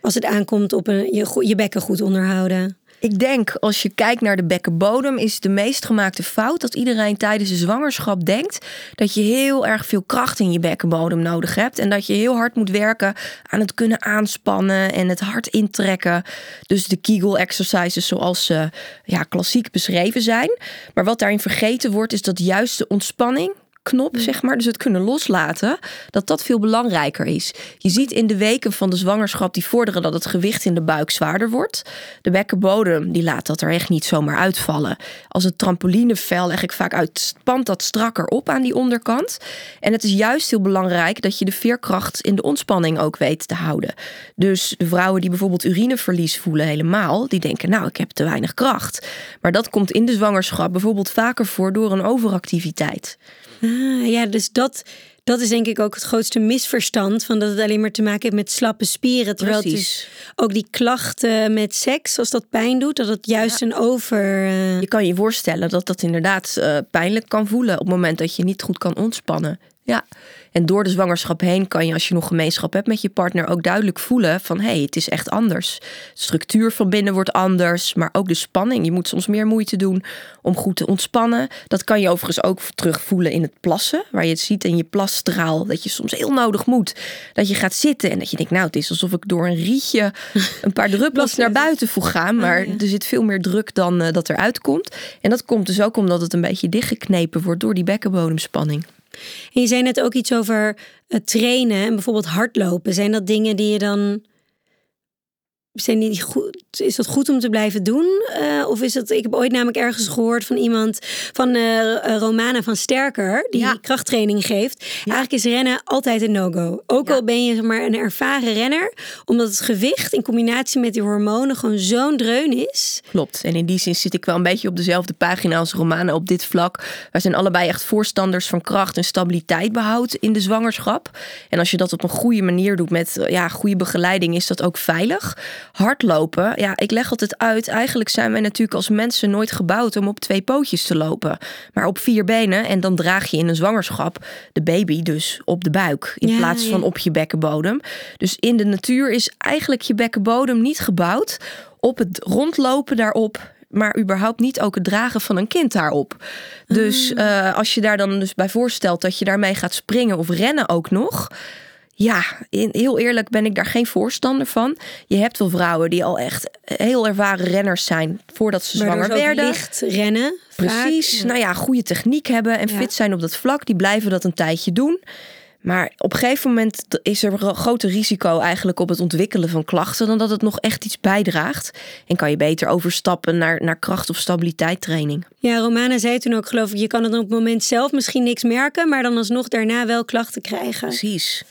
Als het aankomt op een, je, je bekken goed onderhouden. Ik denk, als je kijkt naar de bekkenbodem, is de meest gemaakte fout dat iedereen tijdens de zwangerschap denkt dat je heel erg veel kracht in je bekkenbodem nodig hebt. En dat je heel hard moet werken aan het kunnen aanspannen en het hard intrekken. Dus de Kegel exercises zoals ze ja, klassiek beschreven zijn. Maar wat daarin vergeten wordt, is dat juist de ontspanning knop, zeg maar, dus het kunnen loslaten, dat dat veel belangrijker is. Je ziet in de weken van de zwangerschap die vorderen dat het gewicht in de buik zwaarder wordt. De bekkenbodem, die laat dat er echt niet zomaar uitvallen. Als het trampolinevel leg ik vaak uit, spant dat strakker op aan die onderkant. En het is juist heel belangrijk dat je de veerkracht in de ontspanning ook weet te houden. Dus de vrouwen die bijvoorbeeld urineverlies voelen helemaal, die denken, nou, ik heb te weinig kracht. Maar dat komt in de zwangerschap bijvoorbeeld vaker voor door een overactiviteit. Ah, ja, dus dat, dat is denk ik ook het grootste misverstand. Van dat het alleen maar te maken heeft met slappe spieren. Terwijl het is ook die klachten met seks, als dat pijn doet, dat het juist een over. Uh... Je kan je voorstellen dat dat inderdaad uh, pijnlijk kan voelen op het moment dat je niet goed kan ontspannen. Ja. En door de zwangerschap heen kan je, als je nog gemeenschap hebt met je partner, ook duidelijk voelen van hé, hey, het is echt anders. De structuur van binnen wordt anders, maar ook de spanning. Je moet soms meer moeite doen om goed te ontspannen. Dat kan je overigens ook terugvoelen in het plassen, waar je het ziet in je plasstraal. Dat je soms heel nodig moet. Dat je gaat zitten en dat je denkt, nou, het is alsof ik door een rietje een paar druppels naar buiten voel gaan. Maar oh, er zit veel meer druk dan uh, dat eruit komt. En dat komt dus ook omdat het een beetje dichtgeknepen wordt door die bekkenbodemspanning. En je zei net ook iets over trainen en bijvoorbeeld hardlopen. Zijn dat dingen die je dan zijn die goed, is dat goed om te blijven doen? Uh, of is dat, ik heb ooit namelijk ergens gehoord van iemand, van uh, Romana van Sterker, die krachttraining geeft. Eigenlijk is rennen altijd een no-go. Ook al ben je zeg maar een ervaren renner, omdat het gewicht in combinatie met die hormonen gewoon zo'n dreun is. Klopt. En in die zin zit ik wel een beetje op dezelfde pagina als Romana op dit vlak. Wij zijn allebei echt voorstanders van kracht en stabiliteit behoud in de zwangerschap. En als je dat op een goede manier doet met ja, goede begeleiding, is dat ook veilig hardlopen, ja, ik leg altijd uit. Eigenlijk zijn wij natuurlijk als mensen nooit gebouwd om op twee pootjes te lopen, maar op vier benen. En dan draag je in een zwangerschap de baby dus op de buik in plaats van op je bekkenbodem. Dus in de natuur is eigenlijk je bekkenbodem niet gebouwd op het rondlopen daarop maar überhaupt niet ook het dragen van een kind daarop. Dus uh, als je daar dan dus bij voorstelt dat je daarmee gaat springen of rennen ook nog, ja, heel eerlijk ben ik daar geen voorstander van. Je hebt wel vrouwen die al echt heel ervaren renners zijn voordat ze zwanger werden. Licht rennen. Precies. Nou ja, goede techniek hebben en fit zijn op dat vlak. Die blijven dat een tijdje doen. Maar op een gegeven moment is er een groter risico eigenlijk op het ontwikkelen van klachten dan dat het nog echt iets bijdraagt. En kan je beter overstappen naar, naar kracht- of stabiliteitstraining. Ja, Romana zei toen ook, geloof ik, je kan het op het moment zelf misschien niks merken, maar dan alsnog daarna wel klachten krijgen. Precies.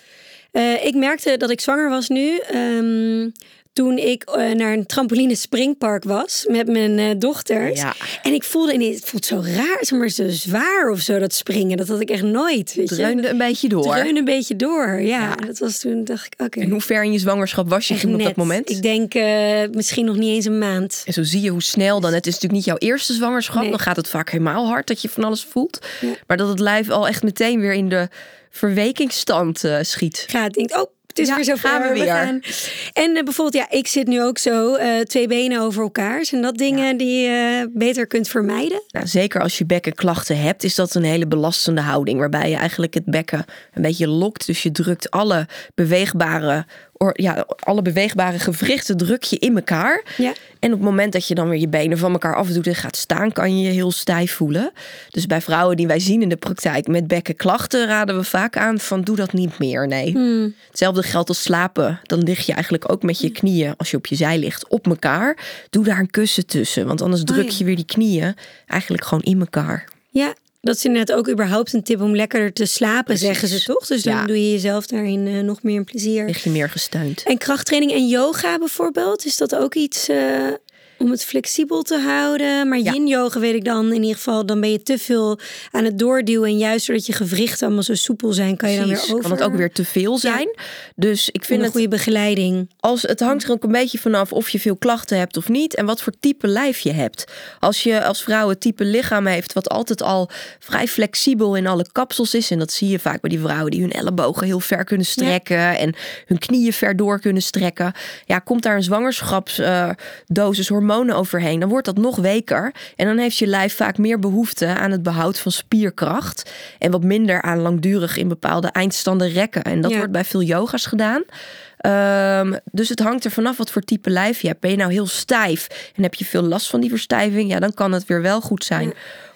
Uh, ik merkte dat ik zwanger was nu. Um, toen ik uh, naar een trampoline springpark was met mijn uh, dochters. Ja. En ik voelde ineens, het voelt zo raar, zeg maar zo zwaar of zo, dat springen. Dat had ik echt nooit. Het dreunde een beetje door. Dreunde een beetje door, ja. ja. Dat was toen, dacht ik, oké. En hoe ver in je zwangerschap was je toen op dat moment? Ik denk uh, misschien nog niet eens een maand. En zo zie je hoe snel dan, het is natuurlijk niet jouw eerste zwangerschap. Nee. Dan gaat het vaak helemaal hard dat je van alles voelt. Ja. Maar dat het lijf al echt meteen weer in de verwekingsstand schiet. Gaat, denkt, oh, het is weer zo gaan we weer. gaan. En uh, bijvoorbeeld, ja, ik zit nu ook zo uh, twee benen over elkaar. Zijn dat dingen ja. die je uh, beter kunt vermijden? Nou, zeker als je bekkenklachten hebt, is dat een hele belastende houding. Waarbij je eigenlijk het bekken een beetje lokt. Dus je drukt alle beweegbare ja, alle beweegbare gewrichten druk je in elkaar. Ja. En op het moment dat je dan weer je benen van elkaar afdoet en gaat staan, kan je je heel stijf voelen. Dus bij vrouwen die wij zien in de praktijk met bekkenklachten, raden we vaak aan van doe dat niet meer. Nee. Hmm. Hetzelfde geldt als slapen. Dan lig je eigenlijk ook met je knieën, als je op je zij ligt, op elkaar. Doe daar een kussen tussen, want anders druk je weer die knieën eigenlijk gewoon in elkaar. Ja, dat is net ook überhaupt een tip om lekkerder te slapen, zeggen ze toch? Dus dan doe je jezelf daarin uh, nog meer een plezier. Lig je meer gesteund. En krachttraining en yoga bijvoorbeeld, is dat ook iets uh, om het flexibel te houden. Maar yin yoga weet ik dan in ieder geval, dan ben je te veel aan het doorduwen. En juist doordat je gewrichten allemaal zo soepel zijn, kan je dan weer over. Kan het ook weer te veel zijn. Ja. Dus ik vind een goede begeleiding. Als, het hangt er ook een beetje vanaf of je veel klachten hebt of niet. En wat voor type lijf je hebt. Als je als vrouw het type lichaam heeft wat altijd al vrij flexibel in alle kapsels is. En dat zie je vaak bij die vrouwen die hun ellebogen heel ver kunnen strekken. Ja. En hun knieën ver door kunnen strekken. Ja, komt daar een zwangerschapsdosis uh, hormonen overheen, dan wordt dat nog weker. En dan heeft je lijf vaak meer behoefte aan het behoud van spierkracht. En wat minder aan langdurig in bepaalde eindstanden rekken. En dat ja. wordt bij veel yoga's gedaan. Um, dus het hangt er vanaf wat voor type lijf je hebt. Ben je nou heel stijf en heb je veel last van die verstijving? Ja, dan kan het weer wel goed zijn. Ja.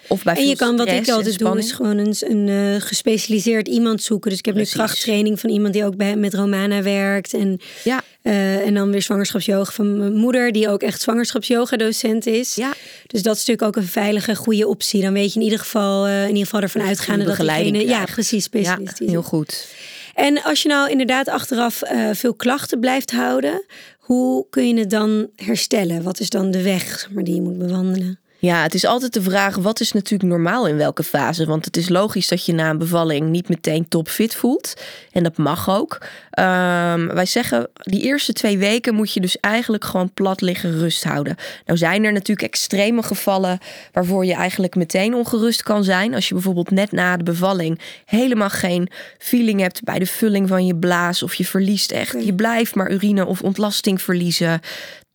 Of bij en je kan wat ik altijd doe, is gewoon een, een uh, gespecialiseerd iemand zoeken. Dus ik heb Precies. nu krachttraining van iemand die ook bij, met Romana werkt. En, ja. Uh, en dan weer zwangerschapsyoga van mijn moeder, die ook echt zwangerschapsyoga docent is. Ja. Dus dat is natuurlijk ook een veilige, goede optie. Dan weet je in ieder geval, uh, in ieder geval ervan uitgaande dat diegene... Ja, precies, specialistisch. Ja, heel goed. En als je nou inderdaad achteraf uh, veel klachten blijft houden, hoe kun je het dan herstellen? Wat is dan de weg maar, die je moet bewandelen? Ja, het is altijd de vraag: wat is natuurlijk normaal in welke fase? Want het is logisch dat je na een bevalling niet meteen topfit voelt. En dat mag ook. Ehm, wij zeggen, die eerste twee weken moet je dus eigenlijk gewoon plat liggen rust houden. Nou zijn er natuurlijk extreme gevallen waarvoor je eigenlijk meteen ongerust kan zijn. Als je bijvoorbeeld net na de bevalling helemaal geen feeling hebt bij de vulling van je blaas. Of je verliest echt, je blijft maar urine of ontlasting verliezen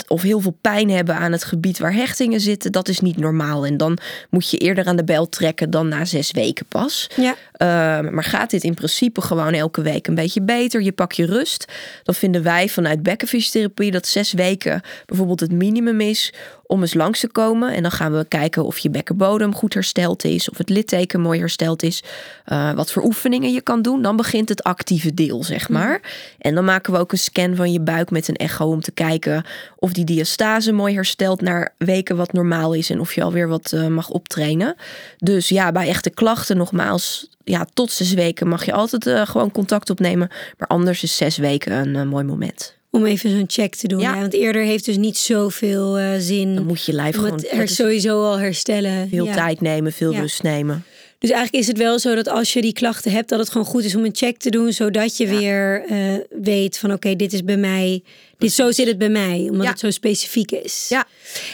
of heel veel pijn hebben aan het gebied waar hechtingen zitten, dat is niet normaal. En dan moet je eerder aan de bel trekken dan na zes weken pas. Ja. Ehm, maar gaat dit in principe gewoon elke week een beetje beter? Je pak je rust. Dan vinden wij vanuit bekkenfysiotherapie dat zes weken bijvoorbeeld het minimum is om eens langs te komen. En dan gaan we kijken of je bekkenbodem goed hersteld is, of het litteken mooi hersteld is, uh, wat voor oefeningen je kan doen. Dan begint het actieve deel, zeg mhm. maar. En dan maken we ook een scan van je buik met een echo om te kijken of die diastase mooi herstelt naar weken wat normaal is en of je alweer wat uh, mag optrainen. Dus ja, bij echte klachten nogmaals, ja, tot zes weken mag je altijd uh, gewoon contact opnemen. Maar anders is zes weken een mooi moment om even zo'n check te doen. Ja. want eerder heeft dus niet zoveel uh, zin. Dan moet je lijf gewoon het er sowieso al herstellen. Veel tijd nemen, veel rust nemen. Dus eigenlijk is het wel zo dat als je die klachten hebt, dat het gewoon goed is om een check te doen, zodat je weer uh, weet van oké, dit is bij mij, dit zo zit het bij mij, omdat het zo specifiek is. Ja.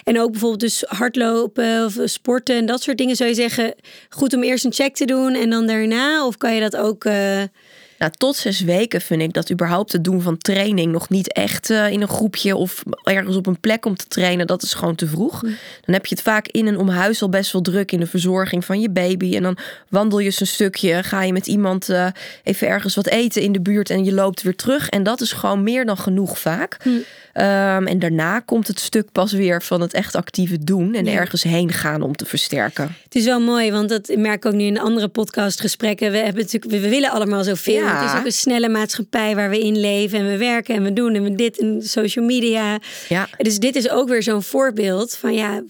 En ook bijvoorbeeld dus hardlopen of sporten en dat soort dingen zou je zeggen, goed om eerst een check te doen en dan daarna, of kan je dat ook? Uh, nou, tot zes weken vind ik dat überhaupt het doen van training nog niet echt uh, in een groepje of ergens op een plek om te trainen, dat is gewoon te vroeg. Mm. Dan heb je het vaak in en om huis al best wel druk in de verzorging van je baby. En dan wandel je eens een stukje, ga je met iemand uh, even ergens wat eten in de buurt en je loopt weer terug. En dat is gewoon meer dan genoeg vaak. Mm. Um, en daarna komt het stuk pas weer van het echt actieve doen en ergens heen gaan om te versterken. Het is wel mooi, want dat merk ik ook nu in andere podcastgesprekken. We, hebben natuurlijk, we willen allemaal zoveel. Ja. Het is ook een snelle maatschappij waar we in leven en we werken en we doen en we dit en social media. Ja. Dus dit is ook weer zo'n voorbeeld van ja,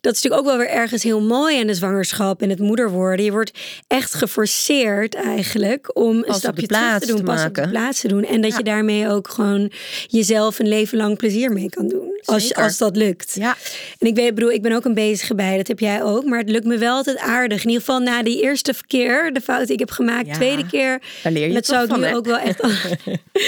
dat is natuurlijk ook wel weer ergens heel mooi aan de zwangerschap en het moeder worden. Je wordt echt geforceerd eigenlijk om een stapje terug te doen, te pas op de plaats te doen. En dat je daarmee ook gewoon jezelf een leven lang plezier mee kan doen. Als, als dat lukt. Ja. En ik weet, bedoel, ik ben ook een bezige bij, dat heb jij ook. Maar het lukt me wel altijd aardig. In ieder geval na die eerste keer, de fout die ik heb gemaakt, tweede keer. Daar leer je dat zou ik nu ook wel echt.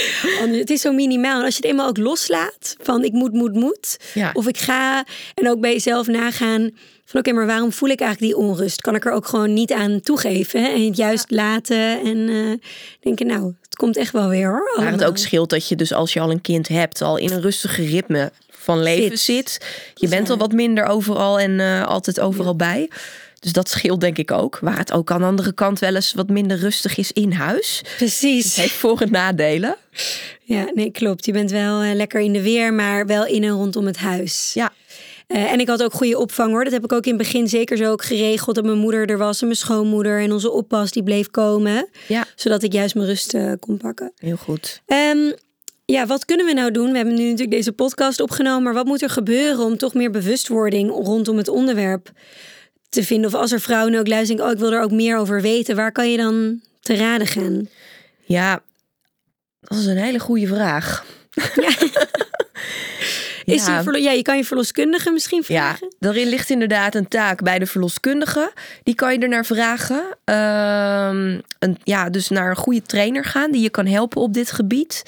het is zo minimaal. En als je het eenmaal ook loslaat van ik moet, moet, moet. Ja. Of ik ga. En ook bij jezelf nagaan van oké, maar waarom voel ik eigenlijk die onrust? Kan ik er ook gewoon niet aan toegeven hè? en het juist laten en uh, denken, nou, het komt echt wel weer hoor. Maar het ook scheelt dat je dus als je al een kind hebt, al in een rustige ritme van leven zit. Je bent al wat minder overal en uh, altijd overal bij. Dus dat scheelt denk ik ook. Waar het ook aan de andere kant wel eens wat minder rustig is in huis. Precies. Het heeft voor- en nadelen. Ja, nee, klopt. Je bent wel uh, lekker in de weer, maar wel in en rondom het huis. Ja. Uh, en ik had ook goede opvang hoor. Dat heb ik ook in het begin zeker zo ook geregeld. Dat mijn moeder er was en mijn schoonmoeder en onze oppas die bleef komen. Ja. Zodat ik juist mijn rust uh, kon pakken. Heel goed. Um, ja, wat kunnen we nou doen? We hebben nu natuurlijk deze podcast opgenomen. Maar wat moet er gebeuren om toch meer bewustwording rondom het onderwerp te vinden? Of als er vrouwen ook luisteren, oh, ik wil er ook meer over weten. Waar kan je dan te raden gaan? Ja, dat is een hele goede vraag. Ja. Is ja. ja, je kan je verloskundige misschien vragen. Ja, daarin ligt inderdaad een taak bij de verloskundige. Die kan je er naar vragen. Um, een, ja, dus naar een goede trainer gaan die je kan helpen op dit gebied.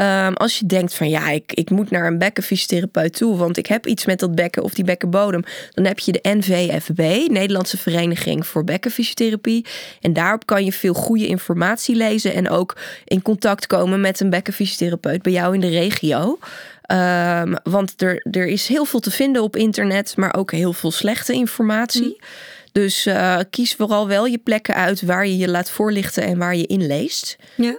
Um, als je denkt van ja, ik, ik moet naar een bekkenfysiotherapeut toe, want ik heb iets met dat bekken of die bekkenbodem. Dan heb je de NVFB, Nederlandse Vereniging voor Bekkenfysiotherapie. En daarop kan je veel goede informatie lezen en ook in contact komen met een bekkenfysiotherapeut bij jou in de regio. Um, want er, er is heel veel te vinden op internet, maar ook heel veel slechte informatie. Mm. Dus uh, kies vooral wel je plekken uit waar je je laat voorlichten en waar je inleest. Ja.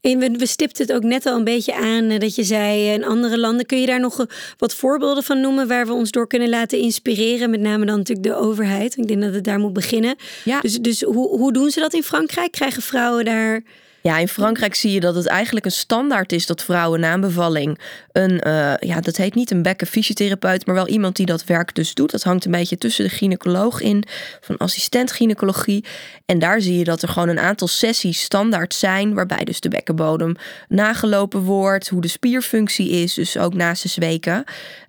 En we, we stipten het ook net al een beetje aan eh, dat je zei in andere landen. Kun je daar nog wat voorbeelden van noemen waar we ons door kunnen laten inspireren? Met name dan natuurlijk de overheid. Ik denk dat het daar moet beginnen. Ja. Dus, dus hoe, hoe doen ze dat in Frankrijk? Krijgen vrouwen daar ja, in Frankrijk zie je dat het eigenlijk een standaard is dat vrouwen na een bevalling een, uh, ja, dat heet niet een bekkenfysiotherapeut, maar wel iemand die dat werk dus doet. Dat hangt een beetje tussen de gynaecoloog in, van assistent gynaecologie. En daar zie je dat er gewoon een aantal sessies standaard zijn, waarbij dus de bekkenbodem nagelopen wordt, hoe de spierfunctie is, dus ook na zes weken.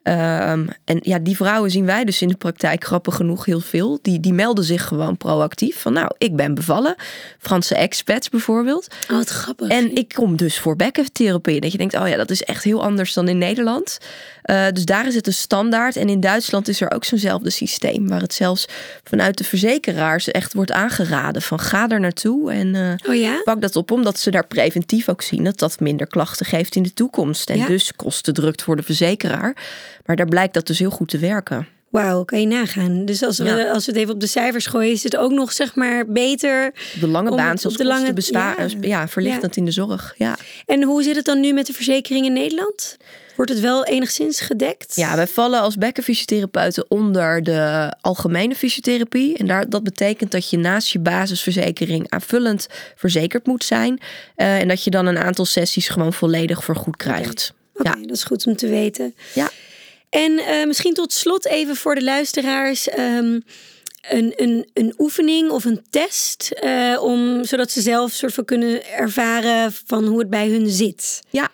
Ehm, en ja, die vrouwen zien wij dus in de praktijk grappig genoeg heel veel. Die, die melden zich gewoon proactief van nou, ik ben bevallen. Franse expats bijvoorbeeld. Oh, wat grappig. En ik kom dus voor bekkentherapie. Dat je denkt, oh ja, dat is echt heel anders dan in Nederland. Uh, dus daar is het een standaard. En in Duitsland is er ook zo'nzelfde systeem. Waar het zelfs vanuit de verzekeraars echt wordt aangeraden. Van ga er naartoe en uh, oh ja? pak dat op. Omdat ze daar preventief ook zien dat dat minder klachten geeft in de toekomst. En Ja. dus kosten drukt voor de verzekeraar. Maar daar blijkt dat dus heel goed te werken. Wauw, kan je nagaan. Dus als we, Ja. als we het even op de cijfers gooien, is het ook nog zeg maar beter. Op de lange baan zelfs de lange- kosten bezwa- ja. ja. verlichtend in de zorg. Ja. En hoe zit het dan nu met de verzekering in Nederland? Wordt het wel enigszins gedekt? Ja, wij vallen als bekkenfysiotherapeuten onder de algemene fysiotherapie. En daar, dat betekent dat je naast je basisverzekering aanvullend verzekerd moet zijn. Eh, en dat je dan een aantal sessies gewoon volledig vergoed krijgt. Oké, Ja. dat is goed om te weten. Ja. En eh, misschien tot slot even voor de luisteraars. ehm, een, een, een oefening of een test. eh, om, zodat ze zelf soort van kunnen ervaren van hoe het bij hun zit. Ja.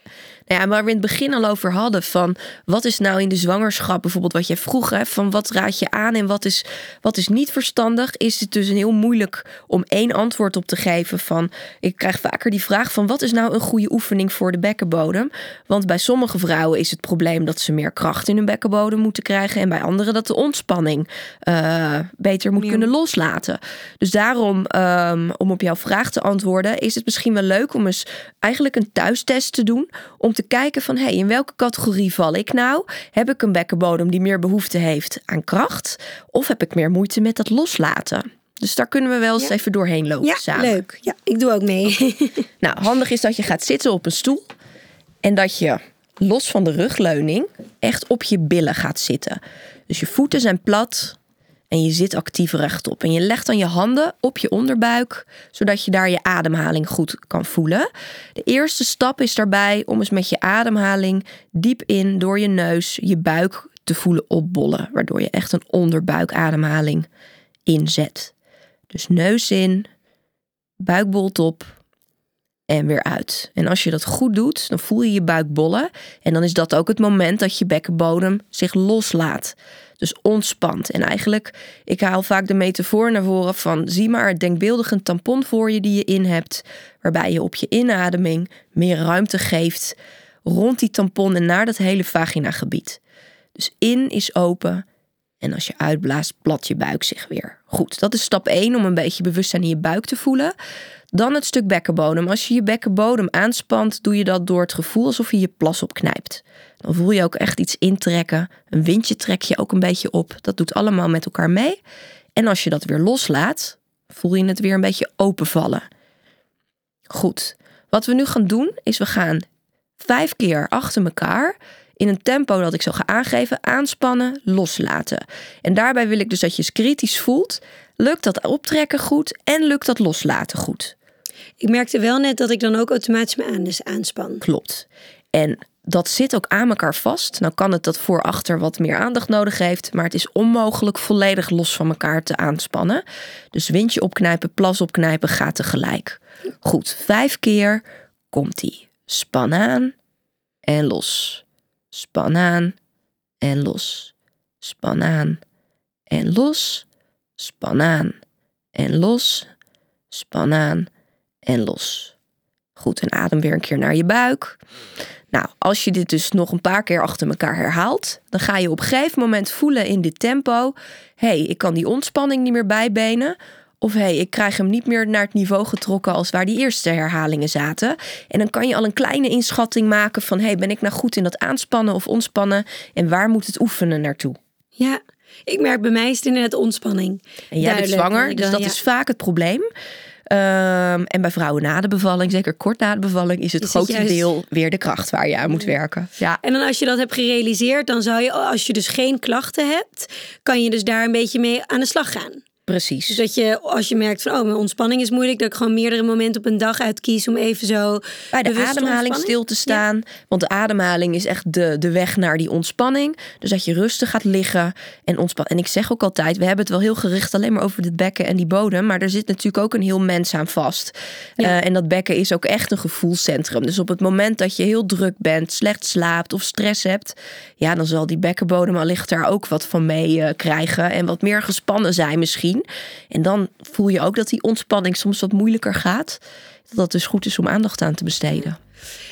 Nou ja, waar we in het begin al over hadden van wat is nou in de zwangerschap bijvoorbeeld wat jij vroeg hè, van wat raad je aan en wat is, wat is niet verstandig, is het dus een heel moeilijk om één antwoord op te geven van ik krijg vaker die vraag van wat is nou een goede oefening voor de bekkenbodem? Want bij sommige vrouwen is het probleem dat ze meer kracht in hun bekkenbodem moeten krijgen en bij anderen dat de ontspanning eh, beter moet kunnen loslaten. Dus daarom, ehm, om op jouw vraag te antwoorden, is het misschien wel leuk om eens eigenlijk een thuistest te doen. Om te kijken van, hé, hey, in welke categorie val ik nou? Heb ik een bekkenbodem die meer behoefte heeft aan kracht? Of heb ik meer moeite met dat loslaten? Dus daar kunnen we wel eens Ja. even doorheen lopen Ja, samen. leuk. Ja, ik doe ook mee. Nou, handig is dat je gaat zitten op een stoel. En dat je los van de rugleuning echt op je billen gaat zitten. Dus je voeten zijn plat en je zit actief rechtop. En je legt dan je handen op je onderbuik, zodat je daar je ademhaling goed kan voelen. De eerste stap is daarbij om eens met je ademhaling diep in door je neus je buik te voelen opbollen. Waardoor je echt een onderbuikademhaling inzet. Dus neus in, buik bolt op en weer uit. En als je dat goed doet, dan voel je je buik bollen. En dan is dat ook het moment dat je bekkenbodem zich loslaat. Dus ontspant. En eigenlijk, ik haal vaak de metafoor naar voren van... zie maar denkbeeldig een tampon voor je die je in hebt... waarbij je op je inademing meer ruimte geeft... rond die tampon en naar dat hele vaginagebied. Dus in is open en als je uitblaast, plat je buik zich weer. Goed, dat is stap 1 om een beetje bewustzijn in je buik te voelen. Dan het stuk bekkenbodem. Als je je bekkenbodem aanspant, doe je dat door het gevoel alsof je je plas opknijpt. Dan voel je ook echt iets intrekken. Een windje trek je ook een beetje op. Dat doet allemaal met elkaar mee. En als je dat weer loslaat, voel je het weer een beetje openvallen. Goed, wat we nu gaan doen, is we gaan vijf keer achter elkaar in een tempo dat ik zo ga aangeven, aanspannen, loslaten. En daarbij wil ik dus dat je eens kritisch voelt. Lukt dat optrekken goed en lukt dat loslaten goed? ik merkte wel net dat ik dan ook automatisch mijn anus aanspan. Klopt. En dat zit ook aan elkaar vast. Nou kan het dat voor-achter wat meer aandacht nodig heeft, maar het is onmogelijk volledig los van elkaar te aanspannen. Dus windje opknijpen, plas opknijpen gaat tegelijk. Goed, vijf keer komt ie. Span aan en los. Span aan en los. Span aan en los. Span aan en los. Span aan en los. Goed, en adem weer een keer naar je buik. Nou, als je dit dus nog een paar keer achter elkaar herhaalt, dan ga je op een gegeven moment voelen in dit tempo: hé, hey, ik kan die ontspanning niet meer bijbenen. Of hé, hey, ik krijg hem niet meer naar het niveau getrokken als waar die eerste herhalingen zaten. En dan kan je al een kleine inschatting maken van: hé, hey, ben ik nou goed in dat aanspannen of ontspannen? En waar moet het oefenen naartoe? Ja, ik merk bij mij is het inderdaad ontspanning. En jij bent zwanger, dus dat ja. is vaak het probleem. Ehm, en bij vrouwen na de bevalling, zeker kort na de bevalling, is het Is grootste deel weer de kracht waar je aan moet werken. Ja. En dan als je dat hebt gerealiseerd, dan zou je, als je dus geen klachten hebt, kan je dus daar een beetje mee aan de slag gaan. Precies. Dus dat je, als je merkt van, oh, mijn ontspanning is moeilijk, dat ik gewoon meerdere momenten op een dag uitkies om even zo bij de ademhaling stil te staan. Want de ademhaling is echt de, de weg naar die ontspanning. Dus dat je rustig gaat liggen en ontspannen. En ik zeg ook altijd, we hebben het wel heel gericht alleen maar over het bekken en die bodem. Maar er zit natuurlijk ook een heel mens aan vast. Ja. Eh, en dat bekken is ook echt een gevoelscentrum. Dus op het moment dat je heel druk bent, slecht slaapt of stress hebt. Ja, dan zal die bekkenbodem allicht daar ook wat van mee eh, krijgen. En wat meer gespannen zijn misschien. En dan voel je ook dat die ontspanning soms wat moeilijker gaat. Dat het dus goed is om aandacht aan te besteden.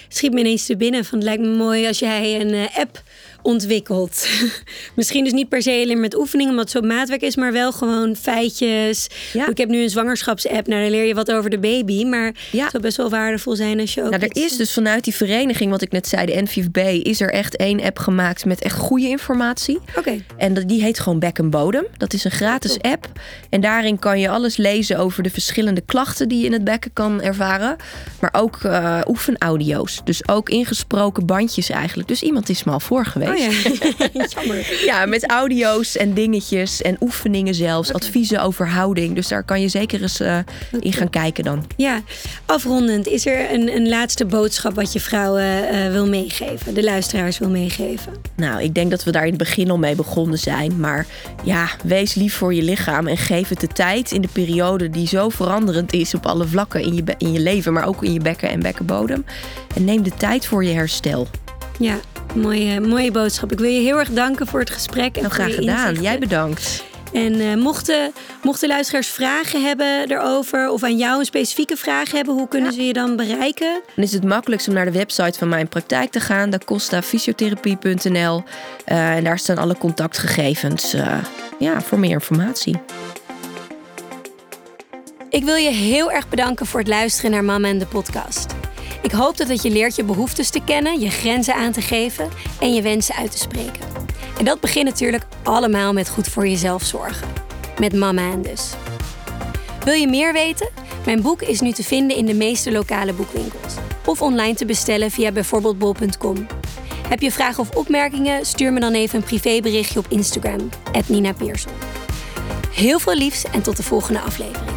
schiet me ineens te binnen van het lijkt me mooi als jij een eh, app ontwikkelt. Misschien dus niet per se alleen met oefeningen, omdat het zo maatwerk is, maar wel gewoon feitjes. Ja. Ik heb nu een zwangerschapsapp, nou daar leer je wat over de baby, maar Ja. het zou best wel waardevol zijn als je ook Nou, er is dus vanuit die vereniging, wat ik net zei, de NVFB, is er echt één app gemaakt met echt goede informatie. Oké, En die heet gewoon Bek en Bodem. Dat is een gratis Top. app. En daarin kan je alles lezen over de verschillende klachten die je in het bekken kan ervaren. Maar ook eh, oefenaudio's. Dus ook ingesproken bandjes eigenlijk. Dus iemand is me al voor geweest. Oh ja. Ja, met audio's en dingetjes en oefeningen zelfs. Adviezen over houding. Dus daar kan je zeker eens eh, in gaan kijken dan. Ja, afrondend, is er een, een laatste boodschap wat je vrouwen eh, wil meegeven, de luisteraars wil meegeven? Nou, ik denk dat we daar in het begin al mee begonnen zijn. Maar ja, wees lief voor je lichaam en geef het de tijd in de periode die zo veranderend is op alle vlakken in je, in je leven, maar ook in je bekken en bekkenbodem. En neem de tijd voor je herstel. Ja, mooie, mooie boodschap. Ik wil je heel erg danken voor het gesprek. En Nou, graag gedaan. inzichten. Jij bedankt. En eh, mochten, mochten luisteraars vragen hebben erover of aan jou een specifieke vraag hebben, hoe kunnen ze je dan bereiken? Dan is het makkelijkst om naar de website van mijn praktijk te gaan, dacostafysiotherapie.nl. Eh en daar staan alle contactgegevens eh, ja, voor meer informatie. Ik wil je heel erg bedanken voor het luisteren naar Mama en de podcast. Ik hoop dat je leert je behoeftes te kennen, je grenzen aan te geven en je wensen uit te spreken. En dat begint natuurlijk allemaal met goed voor jezelf zorgen. Met Mama en dus. Wil je meer weten? Mijn boek is nu te vinden in de meeste lokale boekwinkels. Of online te bestellen via bijvoorbeeld bol.com. Heb je vragen of opmerkingen? Stuur me dan even een privéberichtje op Instagram, Nina Pearson. Heel veel liefs en tot de volgende aflevering.